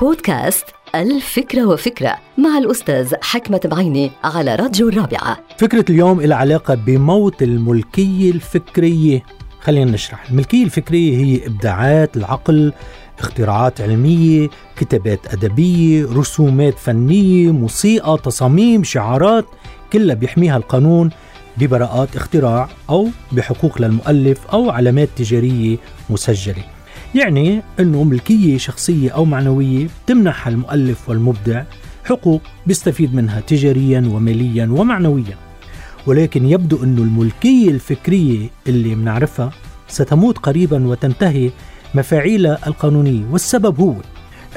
بودكاست الفكرة وفكرة مع الأستاذ حكمة بعيني على راديو الرابعة. فكرة اليوم لها علاقة بموت الملكية الفكرية خلينا نشرح. الملكية الفكرية هي إبداعات العقل اختراعات علمية كتابات أدبية رسومات فنية موسيقى تصاميم شعارات كلها بيحميها القانون ببراءات اختراع أو بحقوق للمؤلف أو علامات تجارية مسجلة. يعني أنه ملكية شخصية أو معنوية تمنح المؤلف والمبدع حقوق بيستفيد منها تجاريا وماليا ومعنويا. ولكن يبدو أن الملكية الفكرية اللي منعرفها ستموت قريبا وتنتهي مفاعيلها القانونية والسبب هو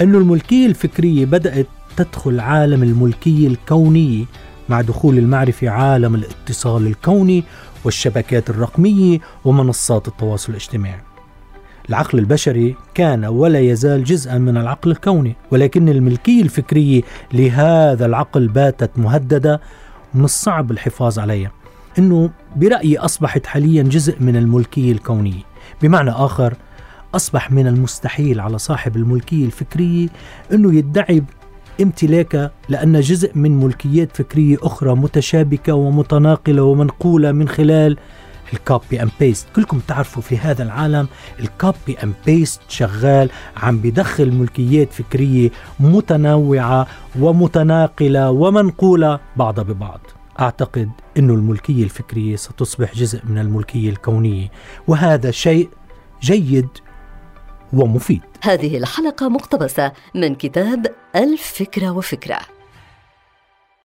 أن الملكية الفكرية بدأت تدخل عالم الملكية الكونية مع دخول المعرفة عالم الاتصال الكوني والشبكات الرقمية ومنصات التواصل الاجتماعي. العقل البشري كان ولا يزال جزءا من العقل الكوني ولكن الملكية الفكرية لهذا العقل باتت مهددة من الصعب الحفاظ عليها. إنه برأيي أصبحت حاليا جزء من الملكية الكونية بمعنى آخر أصبح من المستحيل على صاحب الملكية الفكرية إنه يدعي امتلاكها لأن جزء من ملكيات فكرية أخرى متشابكة ومتناقلة ومنقولة من خلال ال copy and paste كلكم تعرفوا في هذا العالم ال copy and paste شغال عم بدخل ملكيات فكرية متنوعة ومتناقلة ومنقولة بعضها ببعض. أعتقد إنه الملكية الفكرية ستصبح جزء من الملكية الكونية وهذا شيء جيد ومفيد. هذه الحلقة مقتبسة من كتاب ألف فكرة وفكرة.